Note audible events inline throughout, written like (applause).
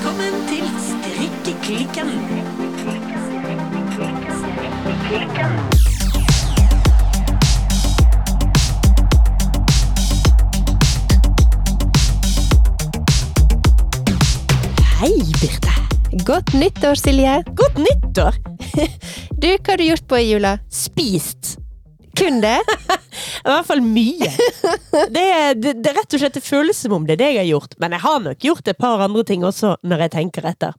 Velkommen til Strikkeklikken. Hei, Birte. Godt nyttår, Silje. Godt nyttår! (laughs) Du, hva har du gjort på i jula? Spist. Kun det? (laughs) I hvert fall mye. Det, det, det rett og slett det føles som om det er det jeg har gjort. Men jeg har nok gjort et par andre ting også, når jeg tenker etter.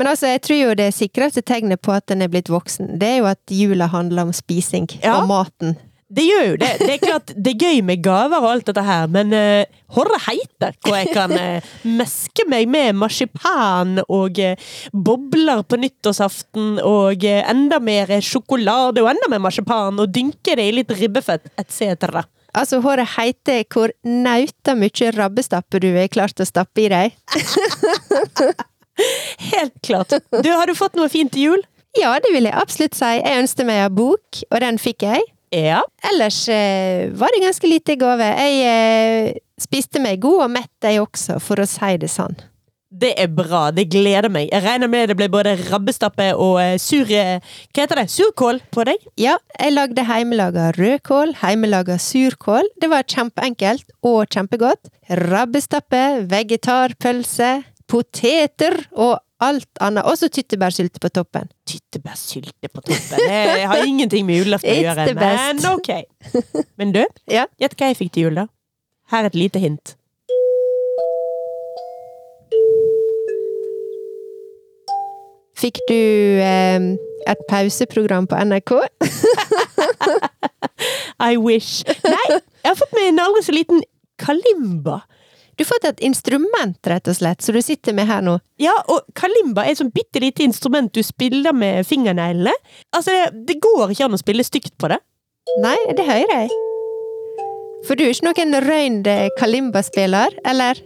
Men altså, jeg tror jo det sikreste tegnet på at en er blitt voksen, det er jo at jula handler om spising Ja. og maten. Det gjør jo det. Det er klart det er gøy med gaver og alt dette her, men uh, horre heiter hvor jeg kan uh, meske meg med marsipan og uh, bobler på nyttårsaften og uh, enda mer sjokolade og enda mer marsipan og dynke det i litt ribbefett etc. Altså, håret heiter hvor nauta mye rabbestapper du har klart å stappe i deg. (laughs) Helt klart. Du, har du fått noe fint til jul? Ja, det vil jeg absolutt si. Jeg ønsket meg en bok, og den fikk jeg. Ja. Ellers eh, var det ganske lite gave. Jeg eh, spiste meg god og mett, jeg også, for å si det sånn. Det er bra, det gleder meg. Jeg regner med det ble både rabbestappe og eh, sur eh, Hva heter det? Surkål på deg? Ja, jeg lagde heimelaga rødkål, heimelaga surkål. Det var kjempeenkelt og kjempegodt. Rabbestappe, vegetarpølse, poteter og alt annet. Også tyttebærsylte på toppen. Tyttebærsylte på toppen. Det har ingenting med julaften å gjøre. Men ok. Men du, (laughs) Ja. gjett hva jeg fikk til jul, da? Her er et lite hint. Fikk du eh, et pauseprogram på NRK? (laughs) I wish. Nei, jeg har fått meg en aldri så liten kalimba. Du har fått et instrument, rett og slett, som du sitter med her nå. Ja, og kalimba er et sånn bitte lite instrument du spiller med fingerneglene. Altså, det, det går ikke an å spille stygt på det. Nei, det hører jeg. For du er ikke noen røynd kalimba-spiller, eller?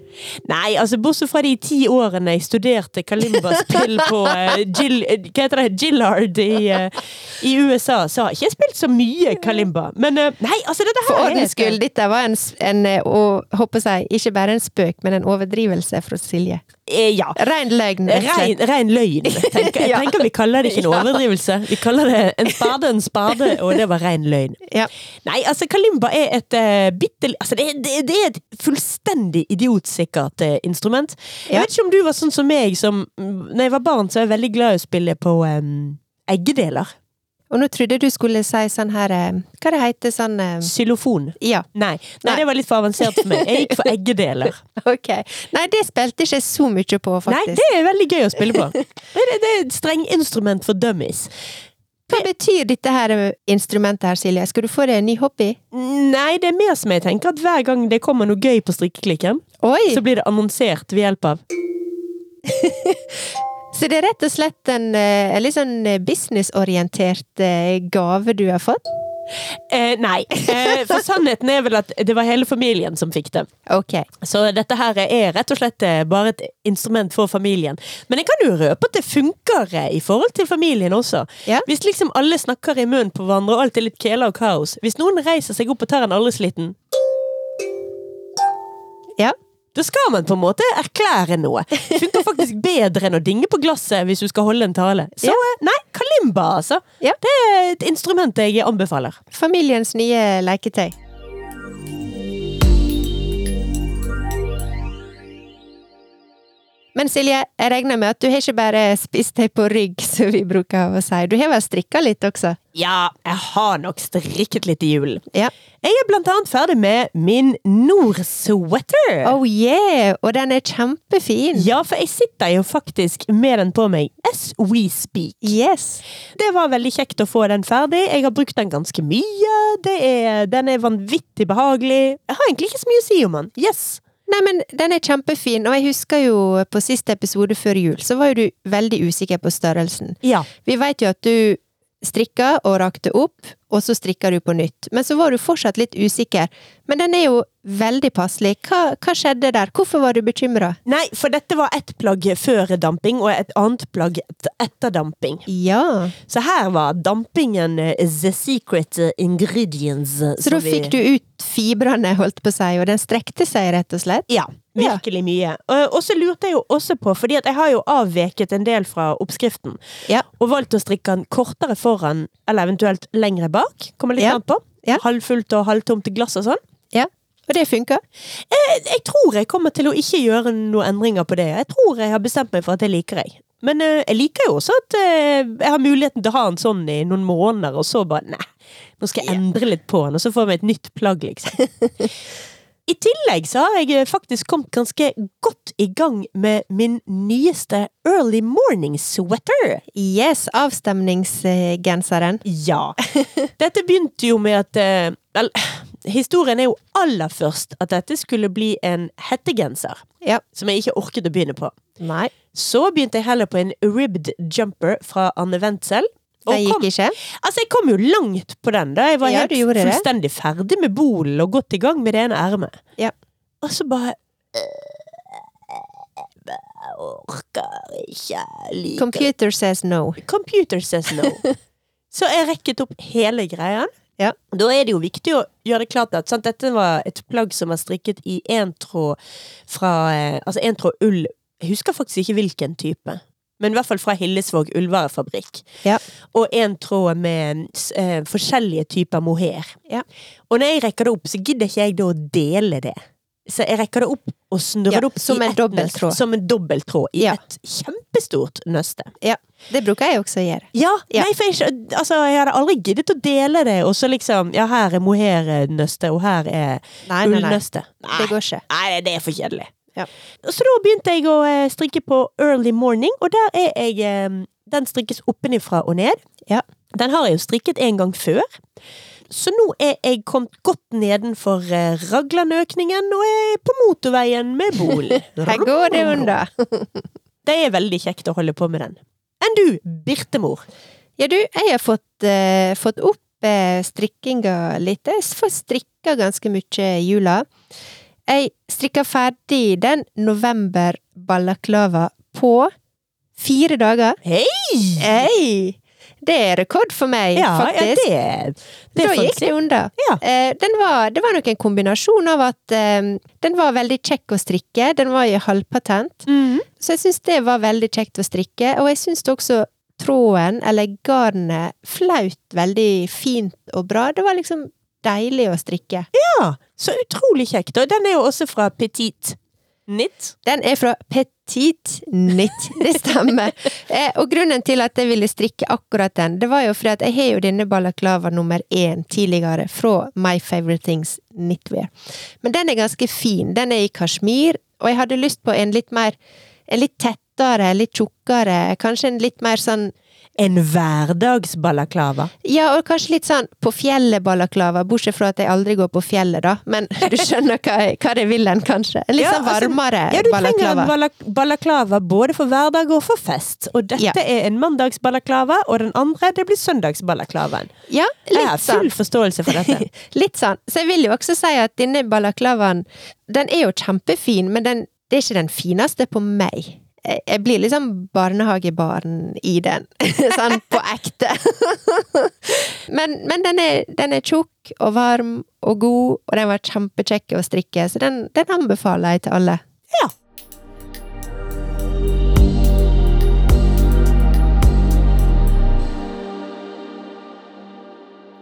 Nei, altså bortsett fra de ti årene jeg studerte kalimba-spill på uh, (laughs) Jill, uh, hva heter det, Gillard i, uh, i USA, så har jeg ikke spilt så mye kalimba. Men nei, altså dette her For ordens skyld, dette var en, en å, håper jeg, ikke bare en spøk, men en overdrivelse fra Silje. Ja. Rein løgn, Rein, rein løgn. Tenker, jeg (laughs) tenker vi kaller det ikke en (laughs) overdrivelse. Vi kaller det en spade en spade, og det var rein løgn. Ja. Nei, altså kalimba er et uh, bitte Altså, det, det, det er et fullstendig idiotsikkert eh, instrument. Jeg vet ikke om du var sånn som meg, som mm, Når jeg var barn, så var jeg veldig glad i å spille på em, eggedeler. Og nå trodde du skulle si sånn her eh, Hva det heter sånn eh, Xylofon. Ja, Nei, nei, Nei. det var litt for avansert for meg. Jeg gikk for (laughs) eggedeler. ok. Nei, det spilte ikke jeg så mye på, Nei, det er veldig gøy å spille på. Det, det, det er et strenginstrument for dummies. Hva betyr dette her instrumentet her, Silje? Skal du få deg en ny hobby? Nei, det er mer som jeg tenker at hver gang det kommer noe gøy på strikkeklikken, Oi! så blir det annonsert ved hjelp av (laughs) Så det er rett og slett en, eh, en litt sånn businessorientert eh, gave du har fått? Eh, Nei. Eh, for sannheten er vel at det var hele familien som fikk det. Okay. Så dette her er rett og slett eh, bare et instrument for familien. Men jeg kan jo røpe at det funker eh, i forhold til familien også. Ja. Hvis liksom alle snakker i munnen på hverandre og alt er litt kela og kaos. Hvis noen reiser seg opp og tar en aldri sliten Ja. Da skal man på en måte erklære noe. Det funker faktisk bedre enn å dinge på glasset hvis du skal holde en tale. Så Ja. eh, nei, kalimba, altså. Ja. Det er et instrument jeg anbefaler. Familiens nye leketøy. Men Silje, jeg regner med at du har ikke bare spist deg på rygg, (laughs) som vi bruker å si. Du har vel strikka litt også? Ja, jeg har nok strikket litt i julen. Ja. Jeg er blant annet ferdig med min Nord-sweater. Oh yeah! Og den er kjempefin! Ja, for jeg sitter jo faktisk med den på meg as we speak. Yes! Det var veldig kjekt å få den ferdig. Jeg har brukt den ganske mye. Det er, den er vanvittig behagelig. Jeg har egentlig ikke så mye å si om den. Yes! Nei, men den er kjempefin, og jeg husker jo på siste episode før jul, så var jo du veldig usikker på størrelsen. Ja. Vi vet jo at du strikka og rakte opp, og så strikka du på nytt. Men så var du fortsatt litt usikker. Men den er jo veldig passelig. Hva, hva skjedde der? Hvorfor var du bekymra? Nei, for dette var ett plagg før damping, og et annet plagg etter damping. Ja. Så her var dampingen eh, the secret ingredients. Så da fikk du ut fibrene, holdt på å si, og den strekte seg rett og slett? Ja, virkelig mye. Og så lurte jeg jo også på, fordi jeg har jo avveket en del fra oppskriften, Ja. og valgt å strikke den kortere foran, eller eventuelt lengre bak. Kommer litt Ja. an på. Ja. Halvfullt og halvtomt glass og sånn. ja. Og det funker? Jeg, jeg tror jeg kommer til å ikke gjøre noen endringer på det. Jeg tror jeg har bestemt meg for at det liker jeg. Men uh, jeg liker jo også at uh, jeg har muligheten til å ha den sånn i noen måneder, og så bare nei, nå skal jeg endre litt på den, og så får vi et nytt plagg, liksom. (laughs) I tillegg så har jeg eh, faktisk kommet ganske godt i gang med min nyeste early morning sweater. Yes, avstemningsgenseren. Ja. (laughs) Dette begynte jo med at eh, Vel, historien er jo aller først at dette skulle bli en hettegenser. Ja. Som jeg ikke orket å begynne på. Nei, Så begynte jeg heller på en ribbed jumper fra Anne Wendsel. Kom, gikk ikke? altså jeg kom jo langt på den da jeg var Ja, helt fullstendig det. ferdig med bolen og godt i gang med det ene ermet. Ja. Og så bare Jeg orker ikke like Computer says no. Computer says no. (laughs) Så jeg rekket opp hele greien. Ja. Da er det jo viktig å gjøre det klart at sant, dette var et plagg som var strikket i én tråd fra eh, Altså én tråd ull. Jeg husker faktisk ikke hvilken type. Men i hvert fall fra Hillesvåg ullvarefabrikk. Ja. Og én tråd med uh, forskjellige typer mohair. Ja. Og når jeg rekker det opp, så gidder ikke jeg da å dele det. Så jeg rekker det opp og snurrer det opp som en dobbelt dobbelttråd. nøst. Som en dobbelttråd i et kjempestort nøste. Ja, det bruker jeg også å gjøre. Ja, Ja. Nei, jeg, altså, jeg hadde aldri giddet å dele det, og så liksom Ja, her er mohairnøstet, og her er Nei, nei, nei. ullnøstet. Det går ikke. Nei, det er for kjedelig. Ja. Så da begynte jeg å eh, strikke på early morning, og der er jeg eh, Den strikkes oppenifra og ned. Ja. Den har jeg jo strikket en gang før. Så nå er jeg kommet godt nedenfor eh, Raglandøkningen, og er på motorveien med bol. Her (laughs) går det unna. (laughs) Det er veldig kjekt å holde på med den. Enn du, Birtemor? Ja, du, jeg har fått, uh, fått opp uh, strikkinga litt. Jeg får strikka ganske mye i jula. Jeg strikka ferdig den november-balaklava på fire dager. Hei! Hey! Det er rekord for meg, Ja, ja faktisk. det, det da gikk det unna. Ja. Eh, var, det var nok en kombinasjon av at eh, den var veldig kjekk å strikke, den var i halvpatent, Mhm. så jeg syns det var veldig kjekt å strikke, og jeg syns også tråden, eller garnet, flaut veldig fint og bra. Det var liksom deilig å strikke. Ja, så utrolig kjekt. Og den er jo også fra Petit Knit. Den er fra Petit Knit, (laughs) det stemmer. eh, og grunnen til at jeg ville strikke akkurat den, det var jo fordi at jeg har jo denne balaklava nummer én tidligere fra My Favorite Things Knitwear. Men den er ganske fin. Den er i kasjmir, og jeg hadde lyst på en litt mer En litt tettere, litt tjukkere, kanskje en litt mer sånn En hverdagsbalaklava. Ja, og kanskje litt sånn på fjellet-balaklava, bortsett fra at jeg aldri går på fjellet, da. Men (laughs) du skjønner hva jeg, hva det vil en, kanskje. En litt Ja, sånn altså, varmere Ja, du trenger en balaklava. både for hverdag og for fest. Og dette Ja. er en mandagsbalaklava, og den andre det blir søndagsbalaklavaen. Ja, Jeg har litt sånn. full forståelse for dette. (laughs) Litt sånn. Så jeg vil jo også si at denne balaklavaen, den er jo kjempefin, men den, det er ikke den fineste på meg. Jeg blir liksom barnehagebarn i den. (laughs) sånn på ekte. (laughs) men men den, er, den er tjukk og varm og god, og den var kjempekjekk å strikke, så den, den anbefaler jeg til alle. Ja.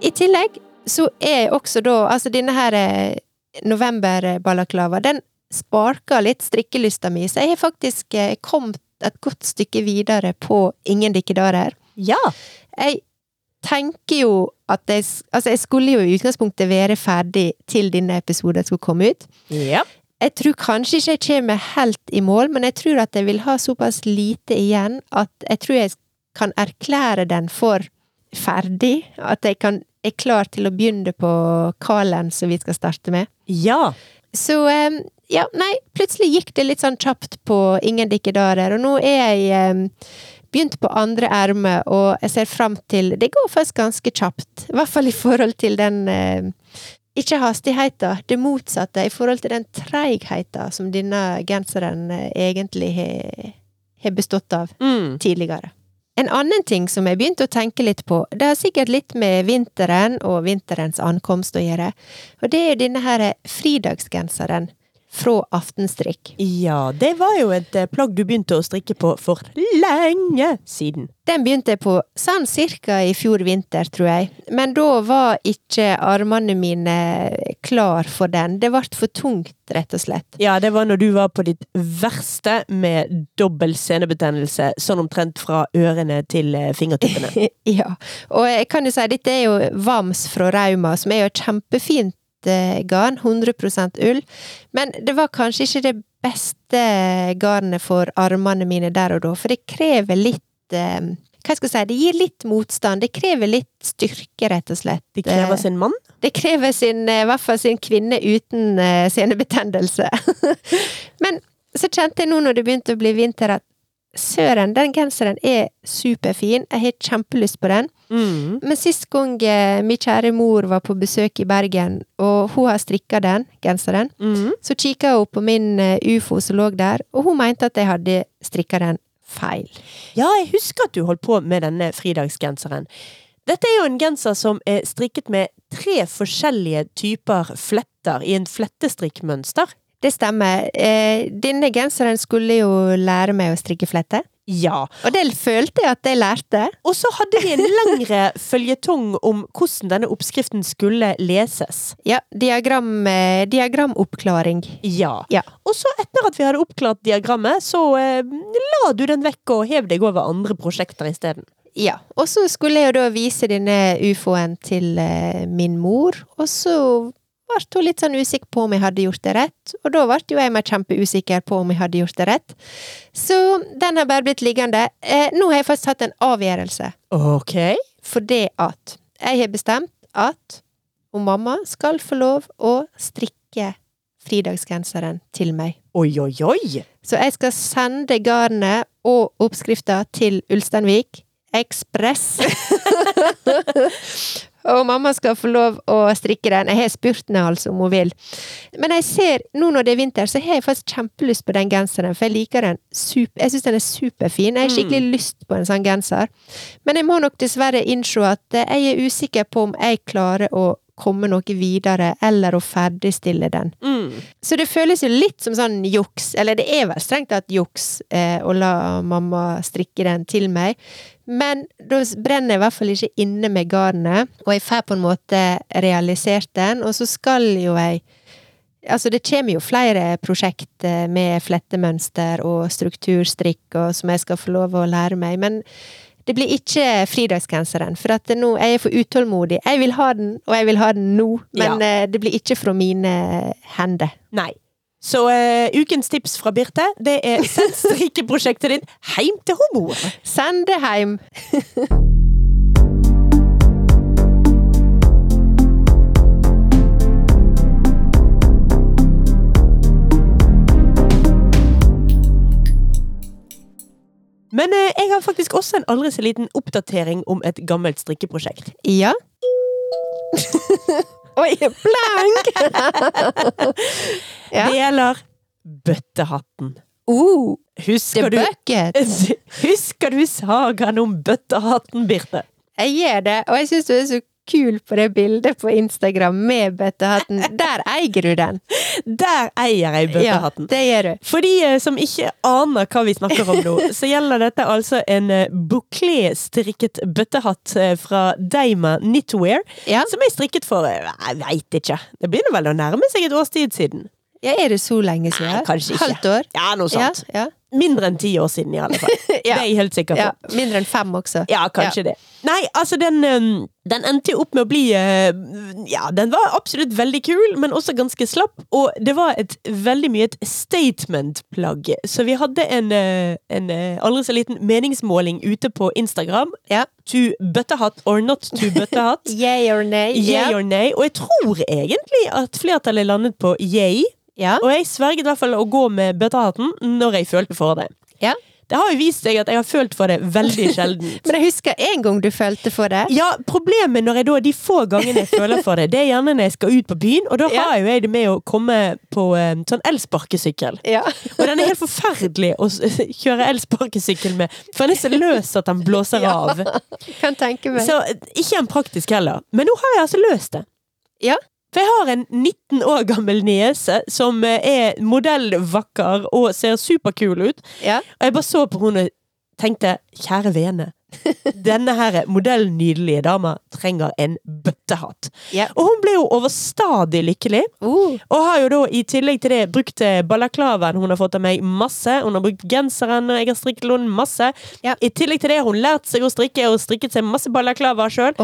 I tillegg så er også da, altså denne her eh, november-balaklava, den sparker litt strikkelysta mi, så jeg har faktisk eh, kommet et godt stykke videre på Ingen dikkedarer. Ja. Jeg tenker jo at jeg, altså jeg skulle jo i utgangspunktet være ferdig til denne episoden skulle komme ut. ja. Jeg tror kanskje ikke jeg kommer helt i mål, men jeg tror at jeg vil ha såpass lite igjen at jeg tror jeg kan erklære den for ferdig. At jeg kan, er klar til å begynne på Kalen som vi skal starte med. Ja. Så eh, ja, nei, plutselig gikk det litt sånn kjapt på Ingen dikkedarer, og nå er jeg begynt på andre ermet, og jeg ser fram til Det går faktisk ganske kjapt. I hvert fall i forhold til den eh, Ikke hastigheten, det motsatte. I forhold til den treigheten som denne genseren eh, egentlig har har bestått av Mm. tidligere. En annen ting som jeg begynte å tenke litt på, det har sikkert litt med vinteren og vinterens ankomst å gjøre, og det er denne her fridagsgenseren fra Aftenstrikk. Ja, det var jo et eh, plagg du begynte å strikke på for lenge siden. Den begynte jeg på sånn cirka i fjor vinter, tror jeg, men da var ikke armene mine klar for den. Det ble for tungt, rett og slett. Ja, det var når du var på ditt verste med dobbel senebetennelse, sånn omtrent fra ørene til eh, fingertuppene. (laughs) ja, og jeg kan jo si dette er jo Vams fra Rauma, som er jo kjempefint garn, 100% ull, men det var kanskje ikke det beste garnet for armene mine der og da, for det krever litt eh, hva skal jeg si, det gir litt motstand, det krever litt styrke, rett og slett. Det krever Eh, sin mann. det krever sin, eh, i hvert fall sin kvinne uten eh, senebetennelse. (laughs) Men så kjente jeg nå når det begynte å bli vinter at søren, den genseren er superfin, jeg har kjempelyst på den. Mm. Men sist gang eh, min kjære mor var på besøk i Bergen, og hun har strikka den genseren, Mm. så kikka hun på min uh, ufo som lå der, og hun mente at jeg hadde strikka den feil. Ja, jeg husker at du holdt på med denne fridagsgenseren. Dette er jo en genser som er strikket med tre forskjellige typer fletter i en flettestrikkmønster. Det stemmer. Eh, denne genseren skulle jo lære meg å strikke flette, Ja. og det følte jeg at jeg lærte. Og så hadde vi en lengre (laughs) føljetong om hvordan denne oppskriften skulle leses. Ja, diagram, eh, diagramoppklaring. Ja. Ja. Og så etter at vi hadde oppklart diagrammet, så eh, la du den vekk og hev deg over andre prosjekter isteden. Ja, og så skulle jeg jo da vise denne ufoen til eh, min mor, og så ble hun litt sånn usikker på om jeg hadde gjort det rett, og da ble jo jeg meg kjempeusikker på om jeg hadde gjort det rett. Så den har bare blitt liggende. Eh, nå har jeg faktisk tatt en avgjørelse, Ok. fordi at jeg har bestemt at og mamma skal få lov å strikke fridagsgenseren til meg. Oi, oi, oi! Så jeg skal sende garnet og oppskrifta til Ulsteinvik Ekspress. (laughs) mamma skal få lov å strikke den. Jeg har spurt henne altså om hun vil. Men jeg ser, nå når det er vinter, så har jeg faktisk kjempelyst på den genseren, for jeg liker den super, Jeg syns den er superfin. Jeg har skikkelig lyst på en sånn genser. Men jeg må nok dessverre innse at eh, jeg er usikker på om jeg klarer å komme noe videre, eller å ferdigstille den. Mm. Så det føles jo litt som sånn juks, eller det er vel strengt tatt juks, eh, å la mamma strikke den til meg. Men da brenner jeg i hvert fall ikke inne med garnet, og jeg får på en måte realisert den, og så skal jo jeg Altså, det kommer jo flere prosjekt eh, med flettemønster og strukturstrikk og som jeg skal få lov å lære meg, men det blir ikke fridagsgenseren, for at nå er jeg for utålmodig. Jeg vil ha den, og jeg vil ha den nå, men ja. det blir ikke fra mine hender. Nei. Så uh, ukens tips fra Birte, det er (laughs) send strikkeprosjektet ditt heim til homo. Send det heim. (laughs) Men eh, jeg har faktisk også en aldri så liten oppdatering om et gammelt strikkeprosjekt. Ja. (laughs) Oi, blank! (laughs) ja. Det gjelder bøttehatten. Uh, Husker the du, (laughs) husker du sagaen om bøttehatten, Birte? Jeg gjør det, og jeg syns du er så kul på det bildet på Instagram med bøttehatten. (laughs) Der eier du den! Der eier jeg bøttehatten. Ja, det gjør du. For de eh, som ikke aner hva vi snakker om nå, så gjelder dette altså en eh, bouclé-strikket bøttehatt eh, fra Deima Knitwear, Ja. som er strikket for jeg veit ikke. Det begynner vel å nærme seg et års tid siden. ja, er det så lenge siden? Nei, kanskje ikke. Halvt år? Ja, noe sånt. Ja, ja. Mindre enn ti år siden, i alle fall. (laughs) Det er jeg helt sikker på. ja. Mindre enn fem også. Ja, kanskje det. Nei, altså den, um, den endte opp med å bli uh, Ja, den var absolutt veldig kul, men også ganske slapp. Og det var et veldig mye et statement-plagg. Så vi hadde en, uh, en uh, aldri så liten meningsmåling ute på Instagram. Ja. To bøttehatt or not to bøttehatt. (laughs) Yay or nay? Yay or nay. Og jeg tror egentlig at flertallet landet på yay. Ja. Og jeg sverget i hvert fall å gå med bøttehatten når jeg følte for det. Ja. Det har jo vist seg at jeg har følt for det veldig sjelden. (laughs) Men jeg husker en gang du følte for det. Ja, problemet når jeg da, de få gangene jeg føler for det, det er gjerne når jeg skal ut på byen, og da Ja. har jo jeg det med å komme på um, sånn elsparkesykkel. Ja. Og den er helt forferdelig å kjøre elsparkesykkel med, for den er så løs at den blåser (laughs) Ja. av. Kan tenke meg. Så eh, ikke en praktisk heller. Men nå har jeg altså løst det. Ja. For jeg har en 19 år gammel niese som eh, er modellvakker og ser superkul ut. Ja. Og jeg bare så på henne og tenkte, kjære vene. (laughs) Denne her modellnydelige dama trenger en bøttehatt. Ja. Og hun ble jo overstadig lykkelig. Uh, Og har jo da i tillegg til det brukt eh, balaklavaen hun har fått av meg masse. Hun har brukt genseren jeg har strikket henne masse. Ja. I tillegg til det har hun lært seg å strikke og strikket seg masse balaklava sjøl.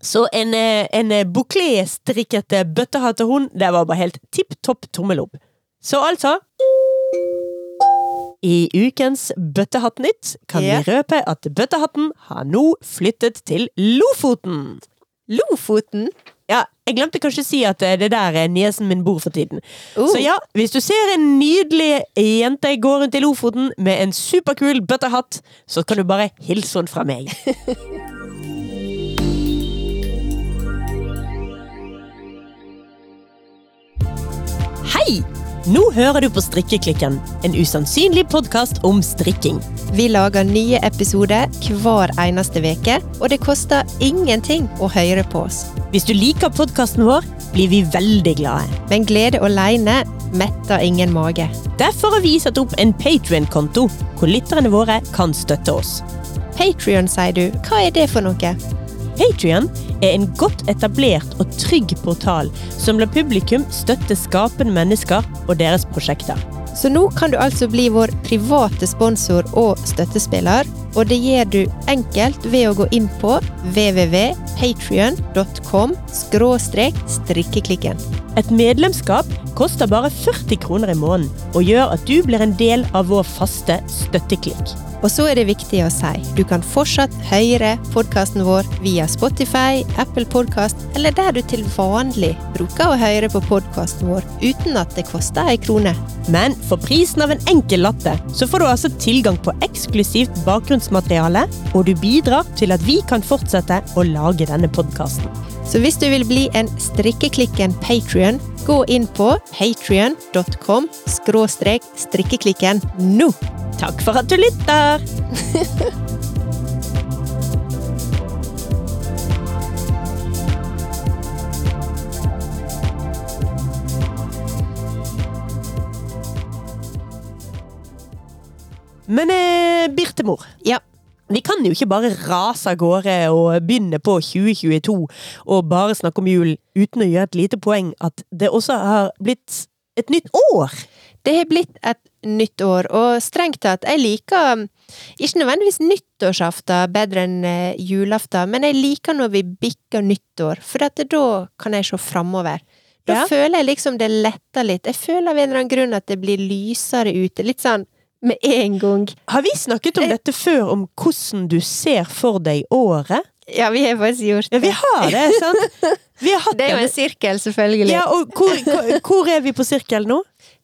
Så en, eh, en bouclé-strikket eh, bøttehatt til det var bare helt tipp topp tommel opp. Så altså I ukens Bøttehattnytt kan vi røpe at Bøttehatten har nå flyttet til Lofoten. Lofoten? Ja, jeg glemte kanskje å si at eh, det der er niesen min bor for tiden. Uh. Så ja, hvis du ser en nydelig jente gå rundt i Lofoten med en superkul bøttehatt, så kan du bare hilse henne fra meg. (laughs) Hei! Nå hører du på Strikkeklikken, en usannsynlig podkast om strikking. Vi lager nye episoder hver eneste veke, og det koster ingenting å høre på oss. Hvis du liker podkasten vår, blir vi veldig glade. Men glede alene metter ingen mage. Derfor har vi satt opp en Patrion-konto, hvor lytterne våre kan støtte oss. Patrion, sier du. Hva er det for noe? Patrion er en godt etablert og trygg portal som lar publikum støtte skapende mennesker og deres prosjekter. Så nå kan du altså bli vår private sponsor og støttespiller, og det gjør du enkelt ved å gå inn på www.patrion.com strikkeklikken. Et medlemskap koster bare 40 kroner i måneden og gjør at du blir en del av vår faste støtteklikk. Og så er det viktig å si, du kan fortsatt høre podkasten vår via Spotify, Apple Podcast eller der du til vanlig bruker å høre på podkasten vår uten at det koster ei krone. Men for prisen av en enkel latte, så får du altså tilgang på eksklusivt bakgrunnsmateriale, og du bidrar til at vi kan fortsette å lage denne podkasten. Så hvis du vil bli en strikkeklikken patrion, gå inn på patrion.com strikkeklikken nå! Takk for at du lytter! Men eh, Birtemor, Ja. Vi kan jo ikke bare rase av gårde og begynne på 2022 og bare snakke om jul uten å gjøre et lite poeng at det også har blitt et nytt år. Det har blitt et nytt år, og strengt tatt, jeg liker ikke nødvendigvis nyttårsaften bedre enn eh, julaften, men jeg liker når vi bikker nyttår, for da kan jeg se framover. Da Ja. føler jeg liksom det letter litt. Jeg føler av en eller annen grunn at det blir lysere ute, litt sånn med en gang. Har vi snakket om dette før, om hvordan du ser for deg året? Ja, vi har faktisk gjort Ja, vi har det, sant? (laughs) Vi har Det er jo en sirkel, selvfølgelig. Ja, og hvor, hvor er vi på sirkel nå?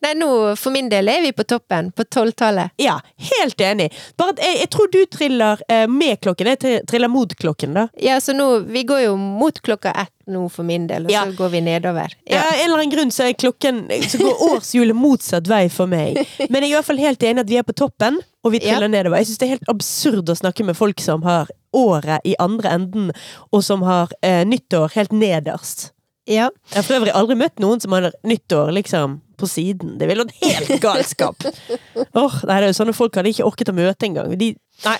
Nei, nå, for min del, er vi på toppen, på tolvtallet. Ja, helt enig. Bare at jeg, jeg tror du triller eh, med klokken. Jeg triller mot klokken, da. Ja, så nå, vi går jo mot klokka ett nå for min del, og Ja. så går vi nedover. Ja. ja. en eller annen grunn så er klokken Så går årshjulet motsatt vei for meg. Men jeg er i hvert fall helt enig at vi er på toppen, og vi triller nedover. Jeg syns det er helt absurd å snakke med folk som har året i andre enden, og som har eh, nyttår helt nederst. Ja. Jeg har for øvrig aldri møtt noen som har nyttår liksom på siden. Det ville vært helt galskap. (laughs) Nei, det er jo sånne folk hadde ikke orket å møte engang. De, nei.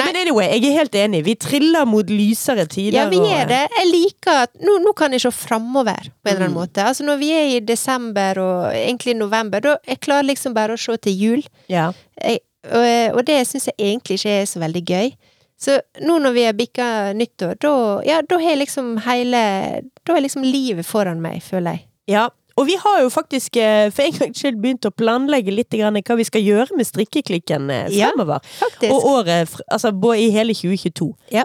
Nei. Men anyway, jeg er helt enig. Vi triller mot lysere tider. Ja, vi gjør det. Jeg liker at Nå, nå kan jeg se framover, på en eller annen Mm. måte. Altså, når vi er i desember og egentlig november, da jeg klarer liksom bare å se til jul. Ja. Jeg, og, og det syns jeg egentlig ikke er så veldig gøy. Så nå når vi har bikka nyttår, da ja, da har liksom hele Da er liksom livet foran meg, føler jeg. ja. Og vi har jo faktisk eh, for en gangs skyld begynt å planlegge litt grann hva vi skal gjøre med strikkeklikken fremover. Ja. Og året, altså i hele 2022. Ja.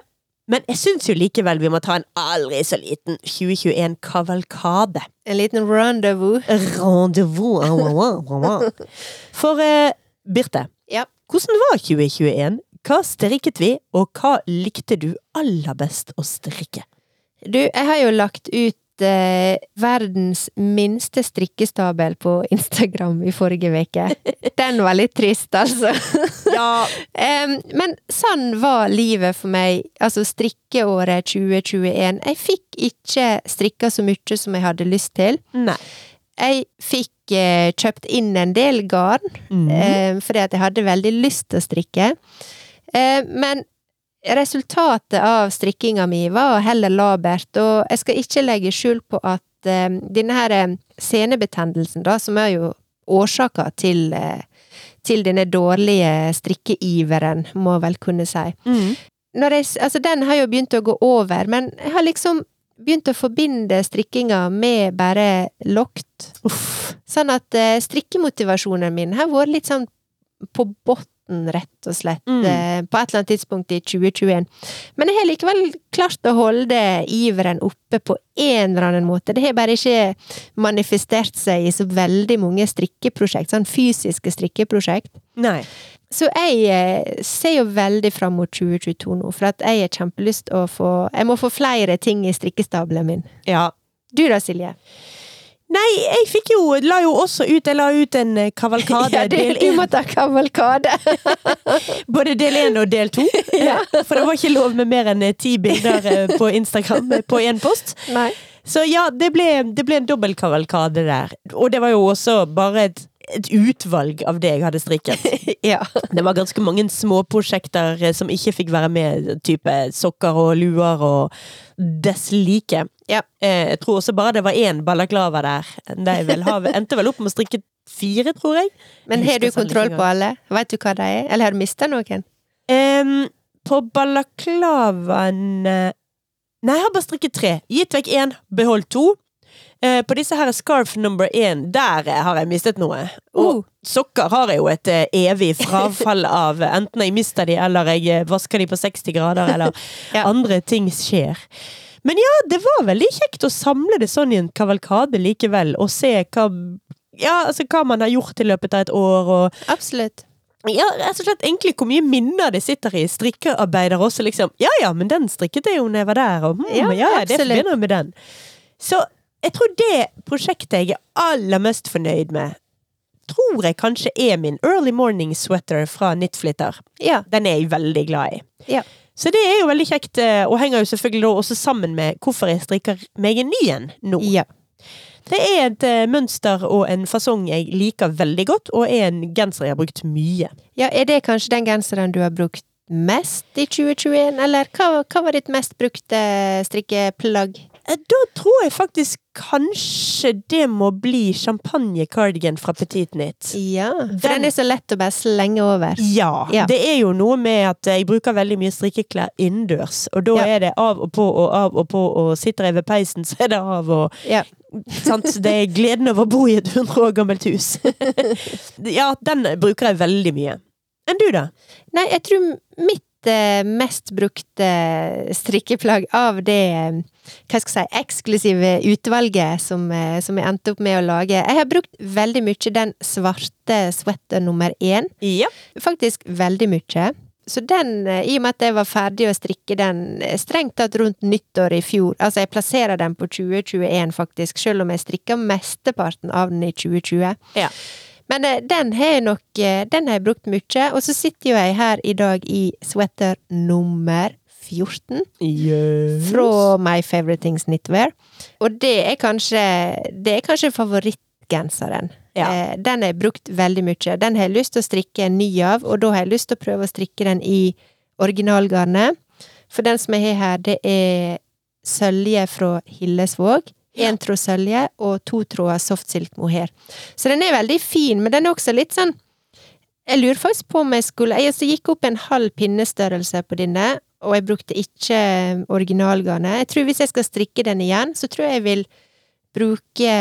Men jeg syns jo likevel vi må ta en aldri så liten 2021-kavalkade. En liten rendezvous. Rendezvous. (laughs) For eh, Birte, Ja. hvordan var 2021? Hva strikket vi, og hva likte du aller best å strikke? Du, jeg har jo lagt ut eh, verdens minste strikkestabel på (laughs) Instagram i forrige uke. Den var litt trist, altså. (laughs) Ja, um, men sånn var livet for meg, altså strikkeåret 2021. Jeg fikk ikke strikka så mye som jeg hadde lyst til. nei. Jeg fikk eh, kjøpt inn en del garn, mm. eh, fordi at jeg hadde veldig lyst til å strikke. Eh, men resultatet av strikkinga mi var heller labert, og jeg skal ikke legge skjul på at eh, denne her eh, senebetennelsen, da, som er jo årsaka til, til denne dårlige strikkeiveren, må jeg vel kunne si. Mm. Jeg, altså den har jo begynt å gå over, men jeg har liksom begynt å forbinde strikkinga med bare lokt. Uff. Sånn at eh, strikkemotivasjonen min har vært litt sånn på botten, rett og slett, Mm. eh, på et eller annet tidspunkt i 2021. Men jeg har likevel klart å holde iveren oppe på en eller annen måte. Det har bare ikke manifestert seg i så veldig mange strikkeprosjekt, sånn fysiske strikkeprosjekt. Nei. Så jeg eh, ser jo veldig fram mot 2022 nå, for at jeg har kjempelyst å få Jeg må få flere ting i strikkestabelen min. Ja. Du da, Silje? Nei, jeg fikk jo La jo også ut Jeg la ut en eh, kavalkade, (laughs) Ja, det, del du måtte må ta kavalkade! (laughs) Både del én og del to. (laughs) Ja. For det var ikke lov med mer enn eh, ti bilder eh, på Instagram eh, på én post. Nei. Så ja, det ble, det ble en dobbeltkavalkade der. Og det var jo også bare et, et utvalg av det jeg hadde strikket. (laughs) Ja. Det var ganske mange småprosjekter eh, som ikke fikk være med, type sokker og luer og dess like. Ja. Eh, Jeg tror også bare det var én balaklava der. Det vel har, endte vel opp med å strikke fire, tror jeg. Men har du kontroll på alle? Vet du hva de er? Eller har du mista noen? Um, på balaklavaen Nei, jeg har bare strikket tre. Gitt vekk én, beholdt to. Eh, på disse her scarf number én, der har jeg mistet noe. Og uh. sokker har jeg jo et eh, evig frafall av. (laughs) Enten jeg mister de, eller jeg eh, vasker de på 60 grader, eller (laughs) Ja. andre ting skjer. Men ja, det var veldig kjekt å samle det sånn i en kavalkade likevel, og se hva ja, altså hva man har gjort i løpet av et år, og Absolutt. ja, rett og slett egentlig hvor mye minner det sitter i strikkearbeider også, liksom. Ja ja, men den strikket jeg jo når jeg var der, og hm, Ja, ja, ja, det forbinder med den. Så jeg tror det prosjektet jeg er aller mest fornøyd med, tror jeg kanskje er min early morning sweater fra Knitflitter. Ja. Den er jeg veldig glad i. Ja. Så det er jo veldig kjekt, eh, og henger jo selvfølgelig da også sammen med hvorfor jeg strikker meg en ny en nå. ja. Det er et eh, mønster og en fasong jeg liker veldig godt, og er en genser jeg har brukt mye. Ja, er det kanskje den genseren du har brukt mest i 2021, eller hva, hva var ditt mest brukte strikkeplagg? Eh, Da tror jeg faktisk kanskje det må bli champagne-cardigan fra Petit Nit. Ja, for Den- den er så lett å bare slenge over. Ja, Ja. det er jo noe med at jeg bruker veldig mye strikkeklær innendørs, og da Ja. er det av og på og av og på, og sitter jeg ved peisen, så er det av og Ja. Det er gleden over å bo i et hundre år gammelt hus. (laughs) ja, den bruker jeg veldig mye. Enn du, da? Nei, jeg tror mitt eh, mest brukte strikkeplagg av det eh, hva skal jeg si, eksklusive utvalget som, eh, som jeg endte opp med å lage Jeg har brukt veldig mye den svarte sweater nummer én. Ja. Faktisk veldig mye. Så den, eh, i og med at jeg var ferdig å strikke den eh, strengt tatt rundt nyttår i fjor Altså, jeg plasserer den på 2021, faktisk, selv om jeg strikka mesteparten av den i 2020. Ja. Men eh, den har jeg nok eh, Den har jeg brukt mye. Og så sitter jo jeg her i dag i sweater nummer 14 Yes. fra My Favorite Things Knitwear. Og det er kanskje Det er kanskje favorittgenseren. Ja. Eh, Den har jeg brukt veldig mye. Den har jeg lyst til å strikke en ny av, og da har jeg lyst til å prøve å strikke den i originalgarnet. For den som jeg har her, det er sølje fra Hillesvåg. Én tråd sølje og to tråder softsilk mohair. Så den er veldig fin, men den er også litt sånn Jeg lurer faktisk på om jeg skulle Jeg altså gikk opp en halv pinnestørrelse på denne, og jeg brukte ikke originalgarnet. Jeg tror hvis jeg skal strikke den igjen, så tror jeg jeg vil bruke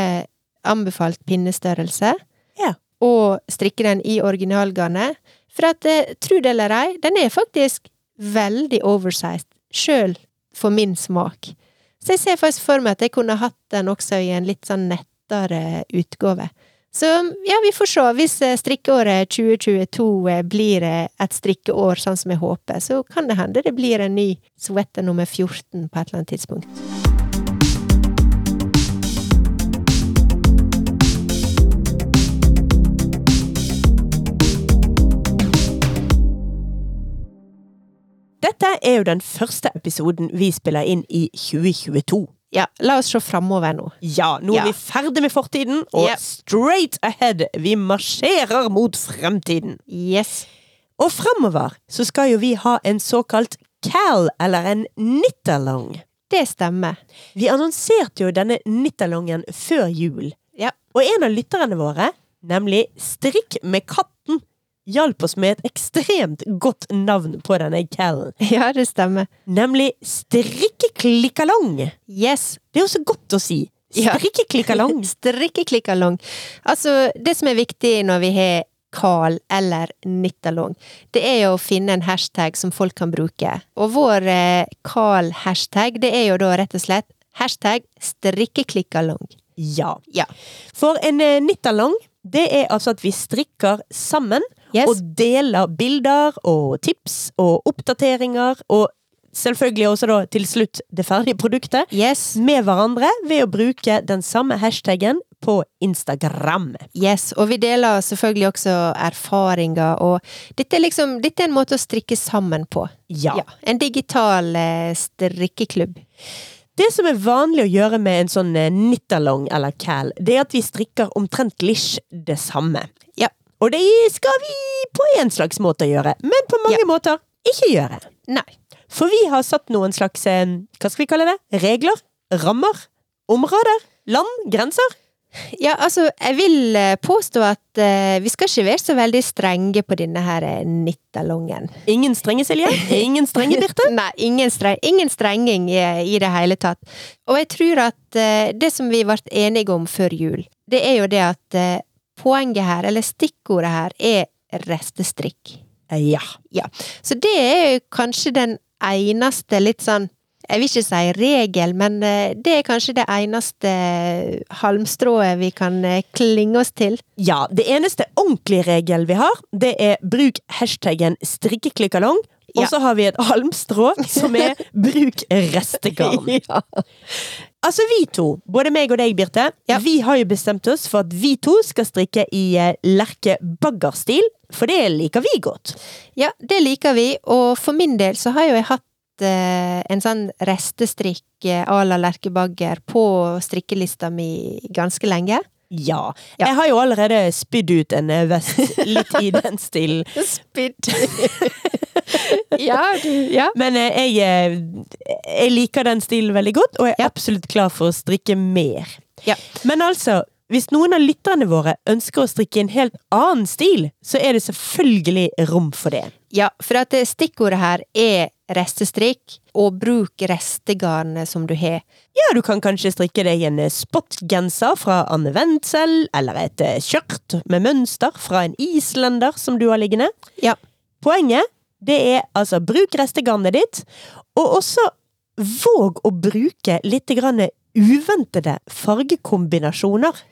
anbefalt pinnestørrelse. Ja. Og strikke den i originalgarnet. For at, eh, tro det eller ei, den er faktisk veldig oversized, sjøl for min smak. Så jeg ser faktisk for meg at jeg kunne hatt den også i en litt sånn nettere utgave. Så ja, vi får se. Hvis eh, strikkeåret 2022 eh, blir eh, et strikkeår sånn som jeg håper, så kan det hende det blir en ny sweater nummer 14 på et eller annet tidspunkt. Dette er jo den første episoden vi spiller inn i 2022. Ja, la oss se framover nå. Ja, nå er vi ferdig med fortiden, og Yep. straight ahead! Vi marsjerer mot fremtiden. Yes. Og fremover så skal jo vi ha en såkalt cal, eller en nitterlong. Det stemmer. Vi annonserte jo denne nitterlongen før jul. Ja. Og en av lytterne våre, nemlig Strikk med katten, hjalp oss med et ekstremt godt navn på denne callen. (laughs) Ja, det stemmer. Nemlig Strikkeklikkalong. Yes. Det er jo så godt å si. Ja. Strikkeklikkalong. (laughs) Strikkeklikkalong. Altså, det som er viktig når vi har Carl eller Nittalong, det er jo å finne en hashtag som folk kan bruke. Og vår eh, Carl-hashtag, det er jo da rett og slett hashtag strikkeklikkalong. Ja. Ja. For en eh, knittalong, det er altså at vi strikker sammen Yes. og deler bilder og tips og oppdateringer og selvfølgelig også da til slutt det ferdige produktet Yes. med hverandre ved å bruke den samme hashtagen på Instagram. Yes, og vi deler selvfølgelig også erfaringer, og dette er liksom, dette er en måte å strikke sammen på. Ja. En digital eh, strikkeklubb. Det som er vanlig å gjøre med en sånn nittalong eller cal, det er at vi strikker omtrent lish det samme. Ja. Og det skal vi på en slags måte gjøre, men på mange måter ikke gjøre. Nei. For vi har satt noen slags, eh, hva skal vi kalle det, regler, rammer, områder, land, grenser. Ja, altså, jeg vil eh, påstå at uh, vi skal ikke være så veldig strenge på denne her eh, nittalongen. Ingen strenge, Silje. Ingen strenge, (laughs) Birte. Nei, ingen, streng, ingen strenging i, i det hele tatt. Og jeg tror at uh, det som vi ble enige om før jul, det er jo det at uh, poenget her, eller stikkordet her, er restestrikk. Ja. Ja. Så det er jo kanskje den eneste litt sånn jeg vil ikke si regel, men eh, det er kanskje det eneste halmstrået vi kan eh, klinge oss til. Ja, det eneste ordentlige regel vi har, det er bruk hashtaggen strikkeklikkalong, og Ja. så har vi et halmstrå som er (laughs) bruk restegarn. Ja. Altså vi to, både meg og deg, Birte, Ja. vi har jo bestemt oss for at vi to skal strikke i eh, Lerke Bagger-stil, for det liker vi godt. ja, det liker vi, og for min del så har jo jeg hatt eh, en sånn restestrikk eh, à la Lerke Bagger på strikkelista mi ganske lenge. Ja. Ja. Jeg har jo allerede spydd ut en eh, vest litt i den stilen. (laughs) Spydd. (laughs) ja, du Ja. Men eh, jeg, eh, jeg liker den stilen veldig godt, og er Ja. absolutt klar for å strikke mer. Ja. Men altså, hvis noen av lytterne våre ønsker å strikke en helt annen stil, så er det selvfølgelig rom for det. Ja, for at stikkordet her er restestrikk, og bruk restegarnet som du har. Ja, du kan kanskje strikke deg en spotgenser fra Anne Wendsel, eller et eh, skjørt med mønster fra en islender som du har liggende. Ja. Poenget, det er altså bruk restegarnet ditt, og også våg å bruke litt grann uventede fargekombinasjoner.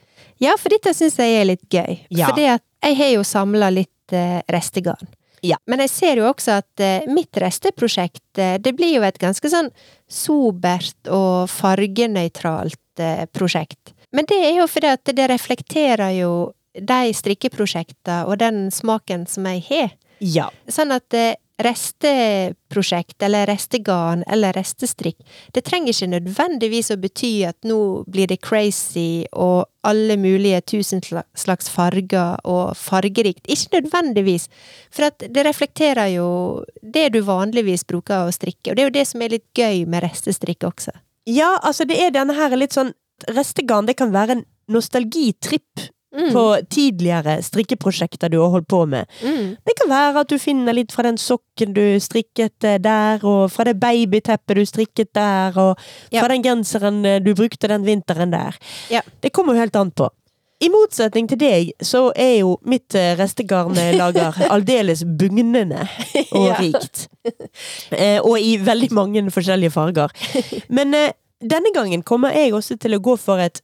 Ja, for dette syns jeg er litt gøy. Ja. For jeg har jo samla litt eh, restegarn. Ja. Men jeg ser jo også at eh, mitt resteprosjekt, eh, det blir jo et ganske sånn sobert og fargenøytralt eh, prosjekt. Men det er jo fordi at det reflekterer jo de strikkeprosjektene og den smaken som jeg har. Ja. Sånn at eh, resteprosjekt, eller restegarn, eller restestrikk, det trenger ikke nødvendigvis å bety at nå blir det crazy og alle mulige tusen slags farger og fargerikt. Ikke nødvendigvis, for det reflekterer jo det du vanligvis bruker å strikke, og det er jo det som er litt gøy med restestrikk også. ja, altså det er denne her litt sånn Restegarn, det kan være en nostalgitripp Mm. på tidligere strikkeprosjekter du har holdt på med. Mm. Det kan være at du finner litt fra den sokken du strikket eh, der, og fra det babyteppet du strikket der, og Ja. fra den genseren eh, du brukte den vinteren der. Ja. Det kommer jo helt an på. I motsetning til deg, så er jo mitt eh, restegarnlager (laughs) aldeles bugnende og rikt. Eh, og i veldig mange forskjellige farger. (laughs) Men eh, denne gangen kommer jeg også til å gå for et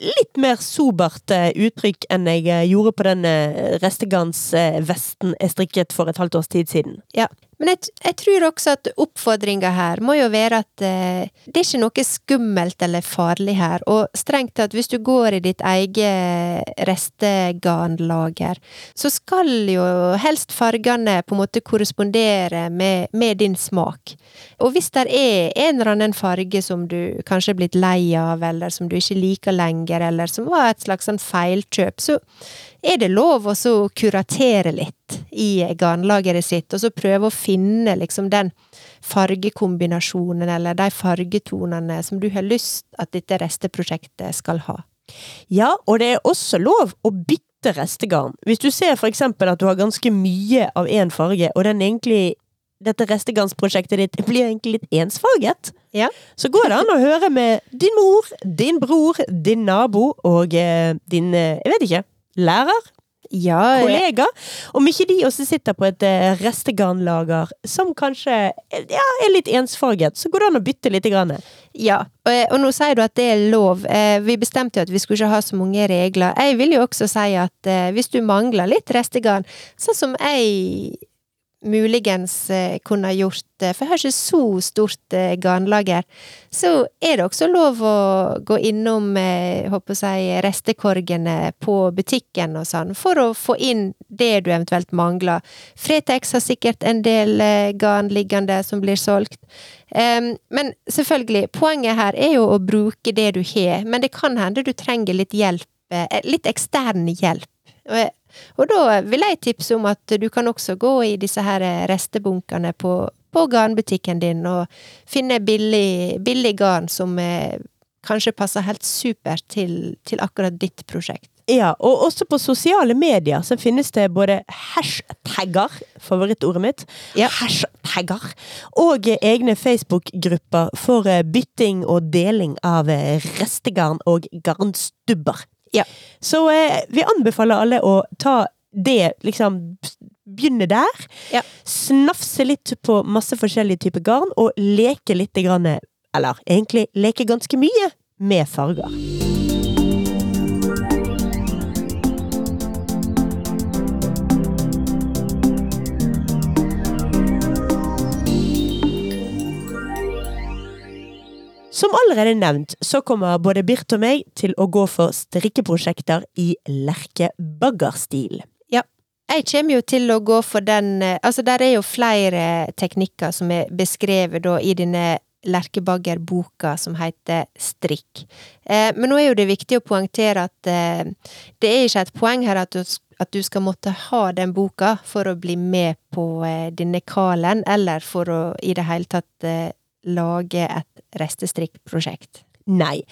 litt mer sobert eh, uttrykk enn jeg eh, gjorde på den eh, restegarnsvesten jeg strikket for et halvt års tid siden. Ja, men jeg, jeg tror også at oppfordringa her må jo være at eh, det er ikke noe skummelt eller farlig her, og strengt tatt, hvis du går i ditt eget restegarnlager, så skal jo helst fargene på en måte korrespondere med, med din smak. Og hvis det er en eller annen farge som du kanskje er blitt lei av, eller som du ikke liker lenger, eller som var et slags sånn feilkjøp, så er det lov å så kuratere litt i garnlageret sitt, og så prøve å finne liksom den fargekombinasjonen eller de fargetonene som du har lyst at dette resteprosjektet skal ha. Ja, og det er også lov å bytte restegarn. Hvis du ser for eksempel at du har ganske mye av én farge, og den egentlig dette restegarnsprosjektet ditt blir egentlig litt ensfarget, Ja. så går det an å høre med din mor, din bror, din nabo og eh, din, eh, jeg vet ikke, lærer, Ja, kollega. Om ikke de også sitter på et eh, restegarnlager som kanskje eh, ja, er litt ensfarget, så går det an å bytte litt. Grann. ja. Og, og nå sier du at det er lov. Eh, vi bestemte jo at vi skulle ikke ha så mange regler. Jeg vil jo også si at eh, hvis du mangler litt restegarn, sånn som jeg muligens eh, kunne gjort for jeg har ikke så stort eh, garnlager, så er det også lov å gå innom eh, håper jeg, restekorgene på butikken og sånn, for å få inn det du eventuelt mangler. Fretex har sikkert en del garn liggende som blir solgt. Men selvfølgelig, poenget her er jo å bruke det du har, men det kan hende du trenger litt hjelp, litt ekstern hjelp. Og da vil jeg tipse om at du kan også gå i disse her restebunkene på, på garnbutikken din og finne billig, billig garn som eh, kanskje passer helt supert til, til akkurat ditt prosjekt. Ja, og også på sosiale medier så finnes det både hashtagger, favorittordet mitt, Ja. hashtagger, og egne Facebook-grupper for eh, bytting og deling av eh, restegarn og garnstubber. Ja. Så eh, vi anbefaler alle å ta det, liksom begynne der. Ja. Snafse litt på masse forskjellige typer garn, og leke litt grann, eller egentlig leke ganske mye, med farger. Som allerede nevnt, så kommer både Birt og meg til å gå for strikkeprosjekter i lerkebaggerstil. Jeg kommer jo til å gå for den eh, Altså, der er jo flere teknikker som er beskrevet da i denne Lerkebagger-boka som heter Strikk. Eh, men nå er jo det viktig å poengtere at eh, det er ikke et poeng her at du, at du skal måtte ha den boka for å bli med på eh, denne kalen, eller for å i det hele tatt eh, lage et restestrikkprosjekt. Nei.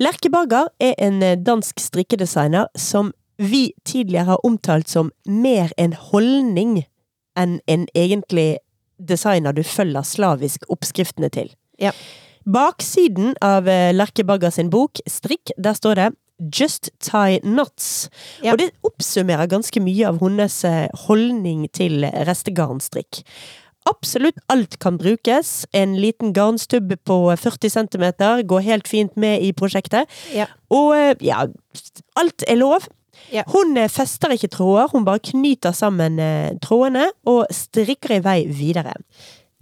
Lerke Bagger er en eh, dansk strikkedesigner som vi tidligere har omtalt som mer en holdning enn en egentlig designer du følger slavisk oppskriftene til. Ja. Baksiden av eh, Lerke Bagger sin bok, Strikk, der står det Just tie knots. Ja. Og det oppsummerer ganske mye av hennes eh, holdning til restegarnstrikk. Absolutt alt kan brukes. En liten garnstubb på 40 cm går helt fint med i prosjektet. Ja. Og eh, ja, alt er lov. Ja. Hun eh, fester ikke tråder, hun bare knyter sammen eh, trådene og strikker i vei videre.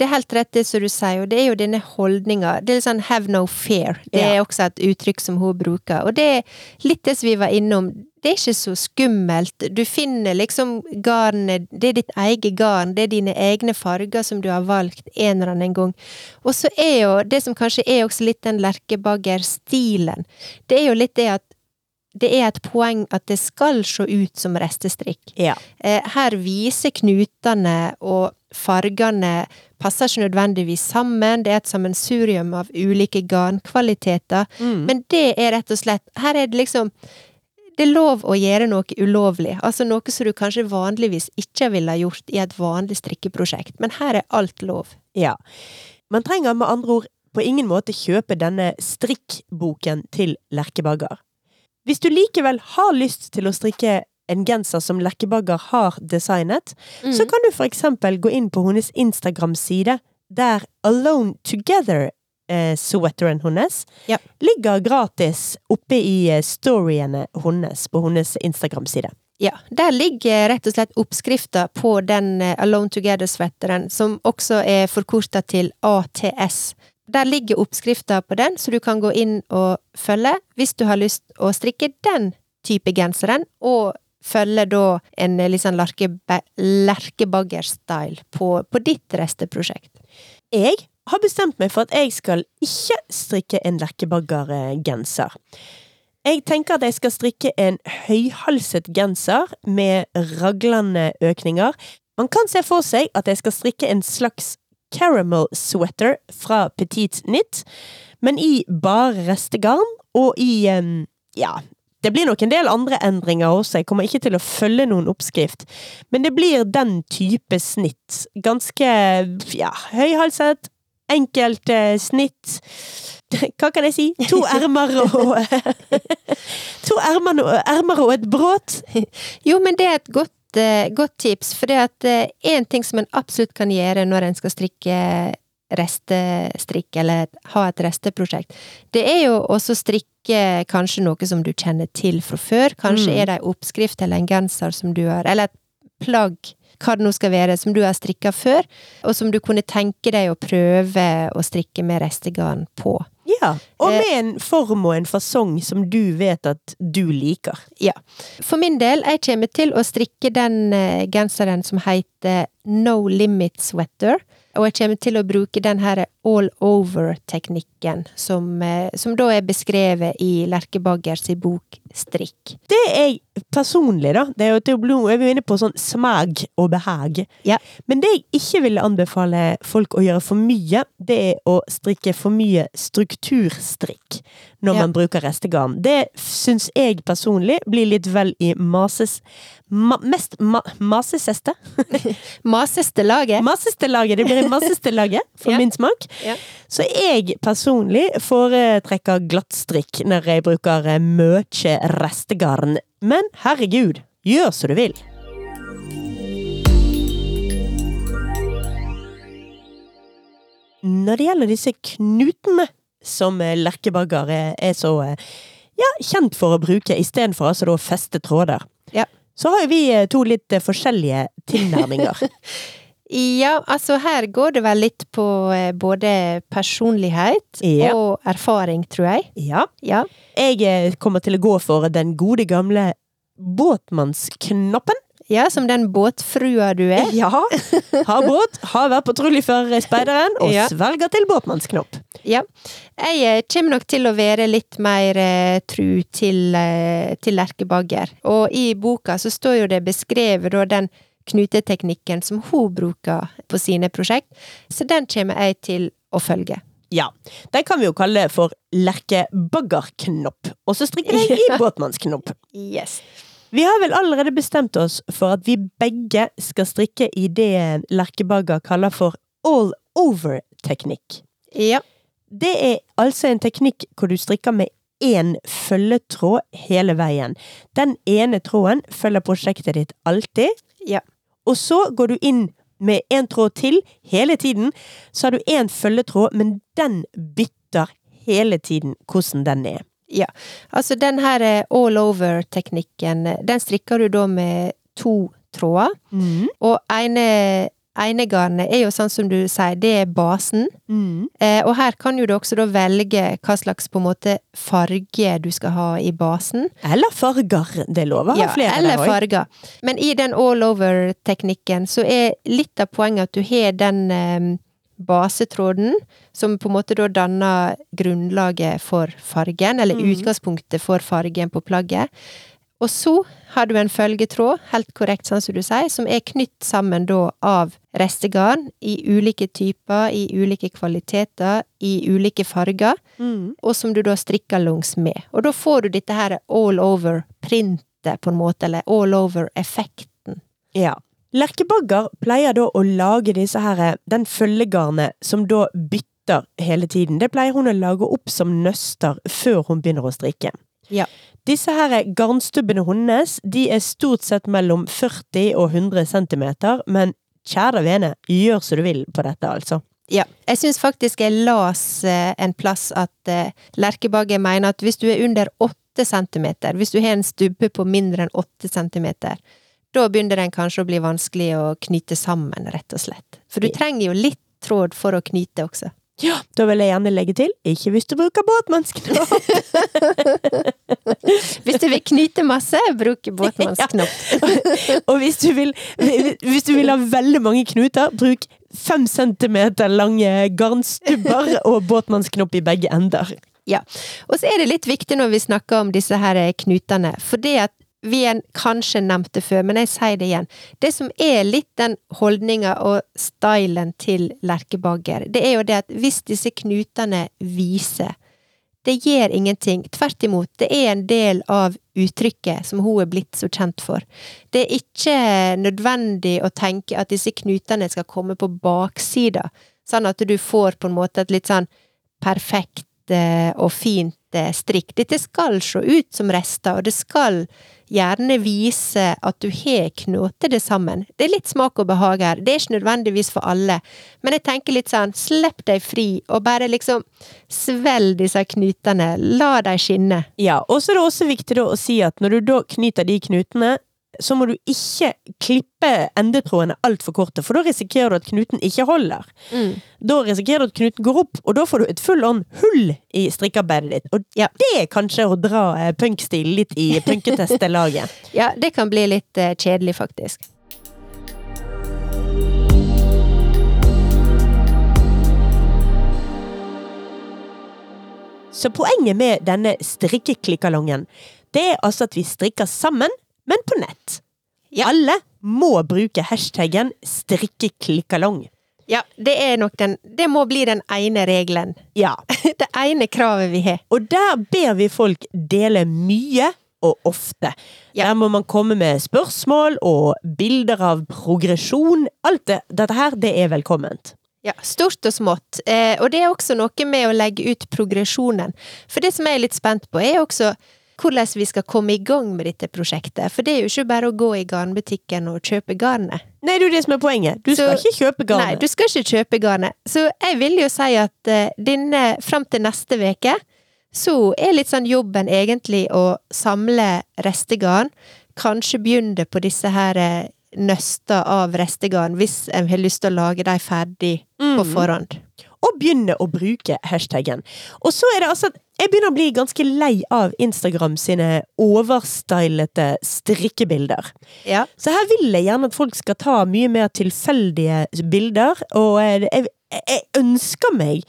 Det er helt rett det som du sier, og det er jo denne holdninga. Det er litt sånn 'have no fear'. Det Ja. er også et uttrykk som hun bruker. Og det er litt det som vi var innom. Det er ikke så skummelt. Du finner liksom garnet Det er ditt eget garn, det er dine egne farger som du har valgt en eller annen gang. Og så er jo det som kanskje er også litt den lerkebaggerstilen, det er jo litt det at det er et poeng at det skal se ut som restestrikk. Ja. Eh, Her viser knutene og fargene passer ikke nødvendigvis sammen, det er et sammensurium av ulike garnkvaliteter, Mm. men det er rett og slett Her er det liksom det er lov å gjøre noe ulovlig, altså noe som du kanskje vanligvis ikke ville gjort i et vanlig strikkeprosjekt, men her er alt lov. Ja. Man trenger med andre ord på ingen måte kjøpe denne strikkboken til Lerkebagger. Hvis du likevel har lyst til å strikke en genser som Lekkebagger har designet, så kan du for eksempel gå inn på hennes Instagram-side, der Alone Together eh, sweateren hennes, Ja. ligger gratis oppe i eh, storyene hennes på hennes Instagram-side. Ja, der ligger rett og slett oppskrifta på den eh, Alone Together-svetteren, som også er forkorta til ATS. Der ligger oppskrifta på den, så du kan gå inn og følge hvis du har lyst å strikke den type genseren, og følge da en eh, litt sånn lerkebagger-style på, på ditt resteprosjekt. Jeg har bestemt meg for at jeg skal ikke strikke en lerkebaggergenser. Jeg tenker at jeg skal strikke en høyhalset genser med raglende økninger. Man kan se for seg at jeg skal strikke en slags caramel sweater fra Petit Knit, men i bare restegarn og i ja, det blir nok en del andre endringer også, jeg kommer ikke til å følge noen oppskrift, men det blir den type snitt. Ganske, ja, høyhalset, enkelt eh, snitt. Hva kan jeg si? To (laughs) ermer og (laughs) (laughs) To ermer og, ermer og et bråt. Jo, men det er et godt, godt tips, for det at én ting som en absolutt kan gjøre når en skal strikke restestrikk, eller ha et resteprosjekt, det er jo også strikke kanskje noe som du kjenner til fra før. Kanskje Mm. er det ei oppskrift eller en genser som du har, eller et plagg, hva det nå skal være, som du har strikka før, og som du kunne tenke deg å prøve å strikke med restegarn på. Ja, og Eh. med en form og en fasong som du vet at du liker. Ja. For min del, jeg kommer til å strikke den eh, genseren som heter No Limit Sweater. Og jeg kommer til å bruke den her all over-teknikken, som, eh, som da er beskrevet i Lerkebaggers Baggers bok Strikk. Det er jeg personlig, da. Det er jo til å bli, er jo inne på sånn smag og behag. Ja. Men det jeg ikke ville anbefale folk å gjøre for mye, det er å strikke for mye strukturstrikk når Ja. man bruker restegarn. Det syns jeg personlig blir litt vel i mases... Ma, mest ma, maseseste? (laughs) Maseste laget. Maseste laget. Det blir maseste laget, (laughs) for Ja. min smak. Ja. Så jeg personlig foretrekker glattstrikk når jeg bruker eh, mye restegarn. Men herregud, gjør som du vil. Når det gjelder disse knutene som lerkebagger er, så eh, ja, kjent for å bruke istedenfor altså da feste tråder, Ja. så har jo vi eh, to litt eh, forskjellige tilnærminger. (laughs) Ja, altså her går det vel litt på eh, både personlighet Ja. og erfaring, tror jeg. ja. Ja. Jeg eh, kommer til å gå for den gode gamle båtmannsknappen. ja, som den båtfrua du er. Ja. Har båt, har vært patruljefører i Speideren, og Ja. svelger til båtmannsknopp. Ja. Jeg eh, kommer nok til å være litt mer tru til, til Lerkebagger. Og i boka så står jo det beskrevet da den knuteteknikken som hun bruker på sine prosjekt, så den kommer jeg til å følge. Ja, Den kan vi jo kalle for lerkebaggerknopp. Og så strikker jeg i (laughs) båtmannsknopp. Yes. Vi har vel allerede bestemt oss for at vi begge skal strikke i det Lerkebagger kaller for all over-teknikk. Ja. Det er altså en teknikk hvor du strikker med én følgetråd hele veien. Den ene tråden følger prosjektet ditt alltid, Ja. og så går du inn med en tråd til hele tiden. Så har du én følgetråd, men den bytter hele tiden hvordan den er. Ja. Altså den her eh, all over-teknikken, den strikker du da med to tråder. Og ene, ene garnet er jo sånn som du sier, det er basen. Eh, og her kan jo du også da velge hva slags på en måte farge du skal ha i basen. Eller farger. Det lover ja, flere eller der farger. Men i den all over-teknikken så er litt av poenget at du har den eh, basetråden, som på en måte da danner grunnlaget for fargen, eller Mm. utgangspunktet for fargen på plagget. Og så har du en følgetråd, helt korrekt sånn som du sier, som er knytt sammen da av restegarn i ulike typer, i ulike kvaliteter, i ulike farger Mm. og som du da strikker langs med. Og da får du dette her all over-printet, på en måte, eller all over-effekten. Ja. Lerkebagger pleier da å lage disse her, den følgegarnet som da bytter hele tiden. Det pleier hun å lage opp som nøster før hun begynner å strikke. Ja. Disse her garnstubbene hennes, de er stort sett mellom 40 og 100 centimeter, men kjære vene, gjør som du vil på dette, altså. Ja, jeg syns faktisk jeg las eh, en plass at eh, Lerkebagge mener at hvis du er under 8 centimeter, hvis du har en stubbe på mindre enn 8 centimeter, da begynner den kanskje å bli vanskelig å knyte sammen, rett og slett. For du trenger jo litt tråd for å knyte også. Ja, da vil jeg gjerne legge til, ikke hvis du bruker båtmannsknopp! (laughs) Hvis du vil knyte masse, bruk båtmannsknopp. Og hvis du, vil, hvis du vil ha veldig mange knuter, bruk fem centimeter lange garnstubber og båtmannsknopp i begge ender. Ja. Og så er det litt viktig når vi snakker om disse her knutene, for det at vi en kanskje nevnt det før, men jeg sier det igjen. Det som er litt den holdninga og stylen til Lerkebagger, det er jo det at hvis disse knutene viser, det gjør ingenting. Tvert imot, det er en del av uttrykket som hun er blitt så kjent for. Det er ikke nødvendig å tenke at disse knutene skal komme på baksida, sånn at du får på en måte et litt sånn perfekt eh, og fint eh, strikk. Dette skal se ut som rester, og det skal gjerne vise at du har knotet det sammen. Det er litt smak og behag her. Det er ikke nødvendigvis for alle, men jeg tenker litt sånn, slipp deg fri, og bare liksom svelg disse knutene. La dem skinne. Ja, og så er det også viktig å si at når du da knyter de knutene, så må du ikke klippe endetrådene altfor korte, for da risikerer du at knuten ikke holder. Da risikerer du at knuten går opp, og da får du et full on hull i strikkearbeidet ditt. Og Ja. det er kanskje å dra eh, punkstil litt i punketestelaget. (laughs) Ja, det kan bli litt eh, kjedelig, faktisk. Så poenget med denne strikkeklikkalongen, det er altså at vi strikker sammen, men på nett. Ja. Alle må bruke hashtaggen strikkeklikkalong. Ja, det er nok den Det må bli den ene regelen. Ja. (laughs) Det ene kravet vi har. Og der ber vi folk dele mye og ofte. Ja. Der må man komme med spørsmål og bilder av progresjon. Alt det, dette her, det er velkomment. Ja, stort og smått. Eh, og det er også noe med å legge ut progresjonen. For det som jeg er litt spent på, er også hvordan vi skal komme i gang med dette prosjektet. For det er jo ikke bare å gå i garnbutikken og kjøpe garnet. Nei, det er jo det som er poenget. Du skal Så- ikke kjøpe garnet. Nei, du skal ikke kjøpe garnet. Så jeg vil jo si at uh, denne, fram til neste veke, så er litt sånn jobben egentlig å samle restegarn. Kanskje begynne på disse her uh, nøster av restegarn, hvis en har lyst til å lage dem ferdig på Mm. forhånd. og begynne å bruke hashtaggen. Og så er det altså jeg begynner å bli ganske lei av Instagram sine overstylete strikkebilder. Ja. Så her vil jeg gjerne at folk skal ta mye mer tilfeldige bilder, og jeg, jeg ønsker meg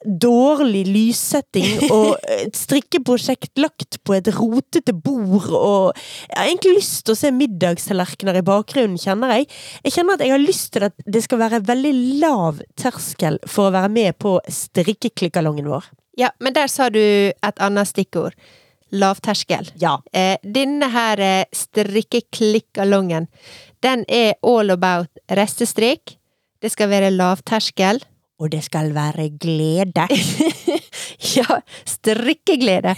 dårlig lyssetting og et strikkeprosjekt lagt på et rotete bord, og jeg har egentlig lyst til å se middagstallerkener i bakgrunnen, kjenner jeg. Jeg kjenner at jeg har lyst til at det skal være veldig lav terskel for å være med på strikkeklikkalongen vår. Ja, men der sa du et annet stikkord. Lavterskel. Ja. Eh, denne her eh, strikkeklikkalongen, den er all about restestrikk. Det skal være lavterskel. Og det skal være glede. (laughs) Ja, strikkeglede.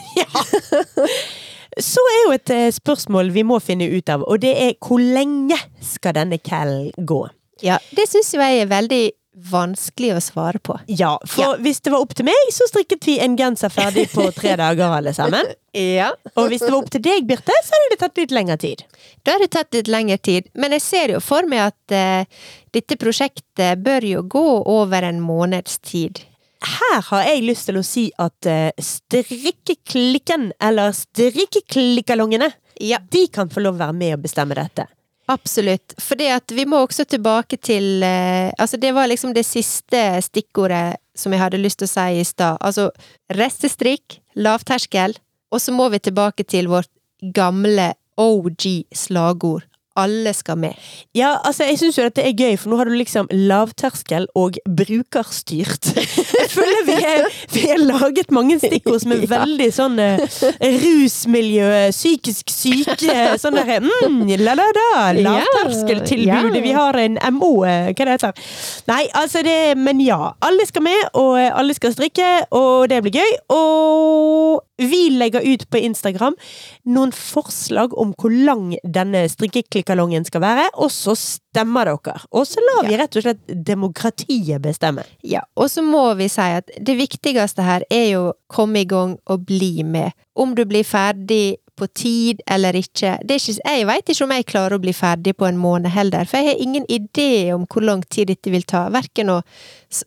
(laughs) Så er jo et eh, spørsmål vi må finne ut av, og det er hvor lenge skal denne callen gå? Ja, det syns jeg er veldig vanskelig å svare på. Ja, for hvis det var opp til meg, så strikket vi en genser ferdig på tre (laughs) dager alle sammen. Ja. Og hvis det var opp til deg, Birte, så hadde det tatt litt lengre tid. Da har det tatt litt lengre tid, men jeg ser jo for meg at uh, dette prosjektet bør jo gå over en måneds tid. Her har jeg lyst til å si at uh, strikkeklikken, eller strikkeklikkalongene, Ja, de kan få lov å være med og bestemme dette. Absolutt. For vi må også tilbake til eh, Altså, det var liksom det siste stikkordet som jeg hadde lyst til å si i stad. Altså restestrikk, lavterskel, og så må vi tilbake til vårt gamle OG-slagord. Alle skal med. Ja, altså, jeg syns jo dette er gøy, for nå har du liksom lavterskel og brukerstyrt. (laughs) Jeg føler vi har, vi har laget mange stikkord som (laughs) er veldig sånn eh, rusmiljø, psykisk syke, sånn derre mm, la-la-da, lavterskeltilbudet, vi har en MO, eh, hva det heter. Nei, altså det Men ja. Alle skal med, og eh, alle skal strikke, og det blir gøy. Og Vi legger ut på Instagram noen forslag om hvor lang denne strikkeklikkalongen skal være, og så stemmer dere. Og så lar vi rett og slett demokratiet bestemme. Ja, og så må vi si at det viktigste her er jo å komme i gang og bli med. Om du blir ferdig på tid eller ikke. Ikke jeg veit ikke om jeg klarer å bli ferdig på en måned heller, for jeg har ingen idé om hvor lang tid dette vil ta. Verken å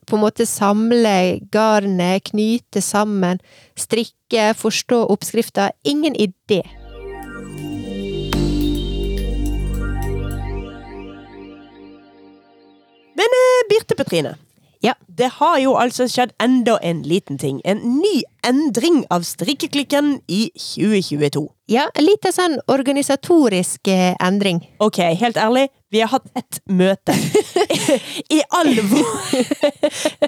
på en måte samle garnet, knyte sammen, strikke, forstå oppskrifta. Ingen idé. Men Birte Petrine. Ja. Det har jo altså skjedd enda en liten ting. En ny endring av strikkeklikken i 2022. Ja, en liten sånn organisatorisk eh, endring. Ok, helt ærlig, vi har hatt ett møte. (laughs) I alvor!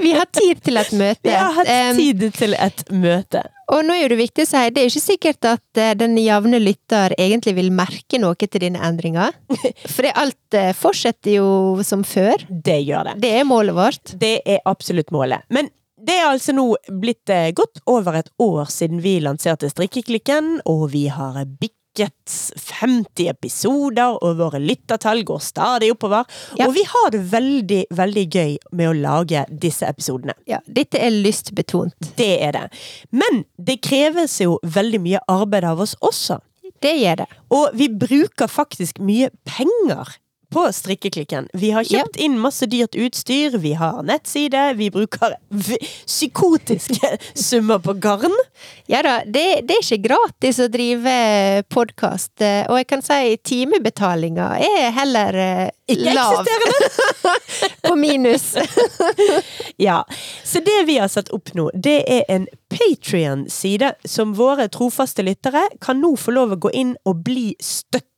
Vi har tid til et møte. Vi har hatt tid til et møte. Og nå er det viktig å si, det er ikke sikkert at eh, den jevne lytter egentlig vil merke noe til denne endringa. (laughs) For alt eh, fortsetter jo som før. Det gjør det. Det er målet vårt. Det er absolutt målet. Men det er altså nå blitt eh, godt over et år siden vi lanserte Strikkeklikken, og vi har bikket 50 episoder, og våre lyttertall går stadig oppover. Ja. Og vi har det veldig, veldig gøy med å lage disse episodene. Ja, dette er lystbetont. Det er det. Men det kreves jo veldig mye arbeid av oss også. Det gjør det. Og vi bruker faktisk mye penger på strikkeklikken. Vi har kjøpt inn masse dyrt utstyr, vi har nettside, vi bruker psykotiske (laughs) summer på garn. Ja da, det, det er ikke gratis å drive podkast, og jeg kan si timebetalinga er heller eh, Ikke lav. eksisterende! (laughs) På minus. (laughs) Ja, så det vi har satt opp nå, det er en Patrion-side som våre trofaste lyttere kan nå få lov å gå inn og bli støtte,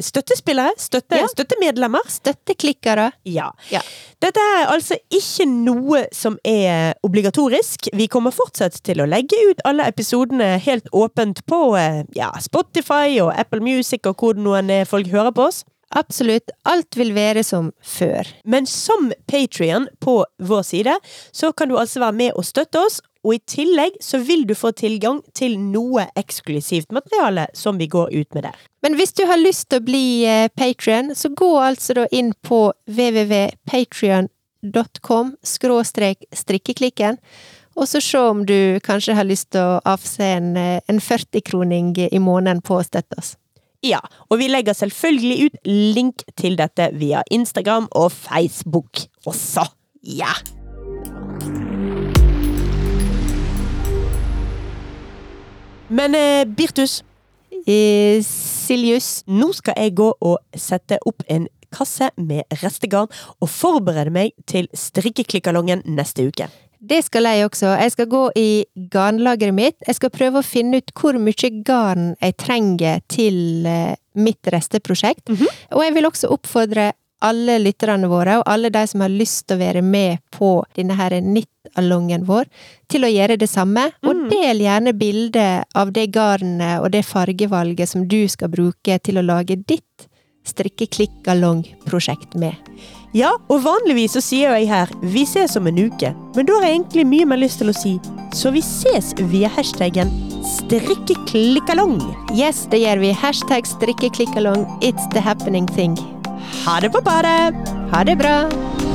støttespillere, støtte, Ja. støttemedlemmer. Støtteklikkere. Ja. Ja. Dette er altså ikke noe som er obligatorisk. Vi kommer fortsatt til å legge ut alle episodene helt åpent på eh, ja, Spotify og Apple Music og hvor noen folk hører på oss. Absolutt. Alt vil være som før. Men som Patrion på vår side, så kan du altså være med og støtte oss. Og i tillegg så vil du få tilgang til noe eksklusivt materiale som vi går ut med der. Men hvis du har lyst til å bli Patrion, Patreon, så gå altså da inn på www.patrion.com skråstrek strikkeklikken, og så se om du kanskje har lyst til å avse en, eh, en 40-kroning i måneden på å støtte oss. Ja, og vi legger selvfølgelig ut link til dette via Instagram og Facebook også. Ja! Men eh, Birtus, Eh, Siljus, nå skal jeg gå og sette opp en kasse med restegarn og forberede meg til strikkeklikkalongen neste uke. Det skal jeg også. Jeg skal gå i garnlageret mitt. Jeg skal prøve å finne ut hvor mye garn jeg trenger til eh, mitt resteprosjekt. Og jeg vil også oppfordre alle lytterne våre, og alle de som har lyst til å være med på denne her knit-allongen vår, til å gjøre det samme. Og del gjerne bilde av det garnet og det fargevalget som du skal bruke til å lage ditt strikkeklikk-allong-prosjekt med. Ja, og vanligvis så sier jeg her 'vi ses om en uke', men da har jeg egentlig mye mer lyst til å si 'så vi ses via hashtaggen strikkeklikkalong'. Yes, det gjør vi. Hashtag strikkeklikkalong. It's the happening thing. Ha det på badet! Ha det bra!